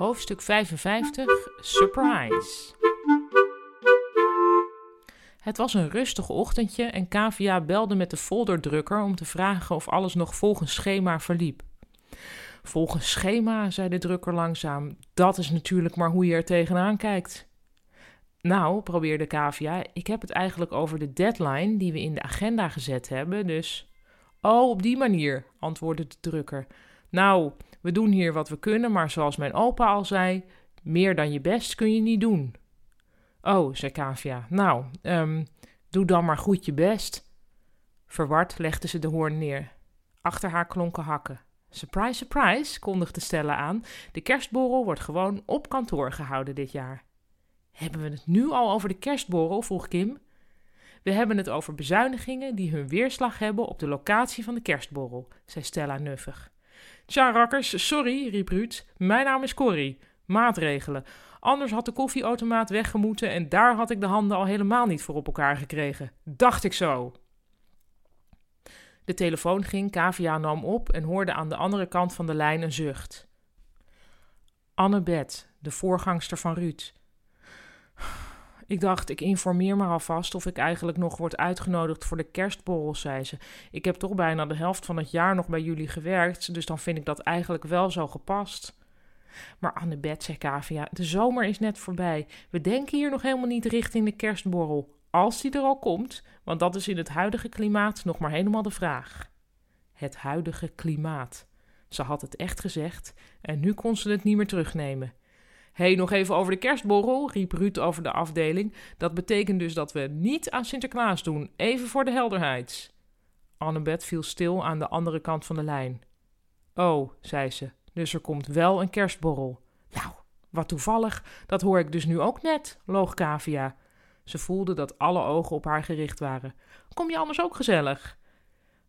Hoofdstuk 55 Surprise. Het was een rustig ochtendje en Kavia belde met de folderdrukker om te vragen of alles nog volgens schema verliep. Volgens schema, zei de drukker langzaam, dat is natuurlijk maar hoe je er tegenaan kijkt. Nou, probeerde Kavia, ik heb het eigenlijk over de deadline die we in de agenda gezet hebben, dus. Oh, op die manier, antwoordde de drukker. Nou, we doen hier wat we kunnen, maar zoals mijn opa al zei, meer dan je best kun je niet doen. Oh, zei Kavia, nou, um, doe dan maar goed je best. Verward legde ze de hoorn neer. Achter haar klonken hakken. Surprise, surprise, kondigde Stella aan. De kerstborrel wordt gewoon op kantoor gehouden dit jaar. Hebben we het nu al over de kerstborrel? vroeg Kim. We hebben het over bezuinigingen die hun weerslag hebben op de locatie van de kerstborrel, zei Stella nuffig. Tja, rakkers, sorry, riep Ruud. Mijn naam is Corrie. Maatregelen. Anders had de koffieautomaat weggemoeten en daar had ik de handen al helemaal niet voor op elkaar gekregen. Dacht ik zo. De telefoon ging, Kavia nam op en hoorde aan de andere kant van de lijn een zucht. Annabeth, de voorgangster van Ruud. Ik dacht, ik informeer me alvast of ik eigenlijk nog word uitgenodigd voor de kerstborrel, zei ze. Ik heb toch bijna de helft van het jaar nog bij jullie gewerkt, dus dan vind ik dat eigenlijk wel zo gepast. Maar Annabeth, zei Kavia, de zomer is net voorbij. We denken hier nog helemaal niet richting de kerstborrel. Als die er al komt, want dat is in het huidige klimaat nog maar helemaal de vraag. Het huidige klimaat. Ze had het echt gezegd en nu kon ze het niet meer terugnemen. Hey, nog even over de kerstborrel, riep Ruud over de afdeling. Dat betekent dus dat we niet aan Sinterklaas doen, even voor de helderheid. Annabeth viel stil aan de andere kant van de lijn. Oh, zei ze, dus er komt wel een kerstborrel. Nou, wat toevallig, dat hoor ik dus nu ook net, loog Kavia. Ze voelde dat alle ogen op haar gericht waren. Kom je anders ook gezellig?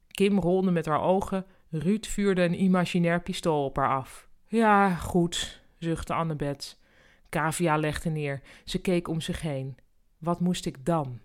Kim rolde met haar ogen. Ruud vuurde een imaginair pistool op haar af. Ja, goed, zuchtte Annabeth. Kavia legde neer. Ze keek om zich heen. Wat moest ik dan?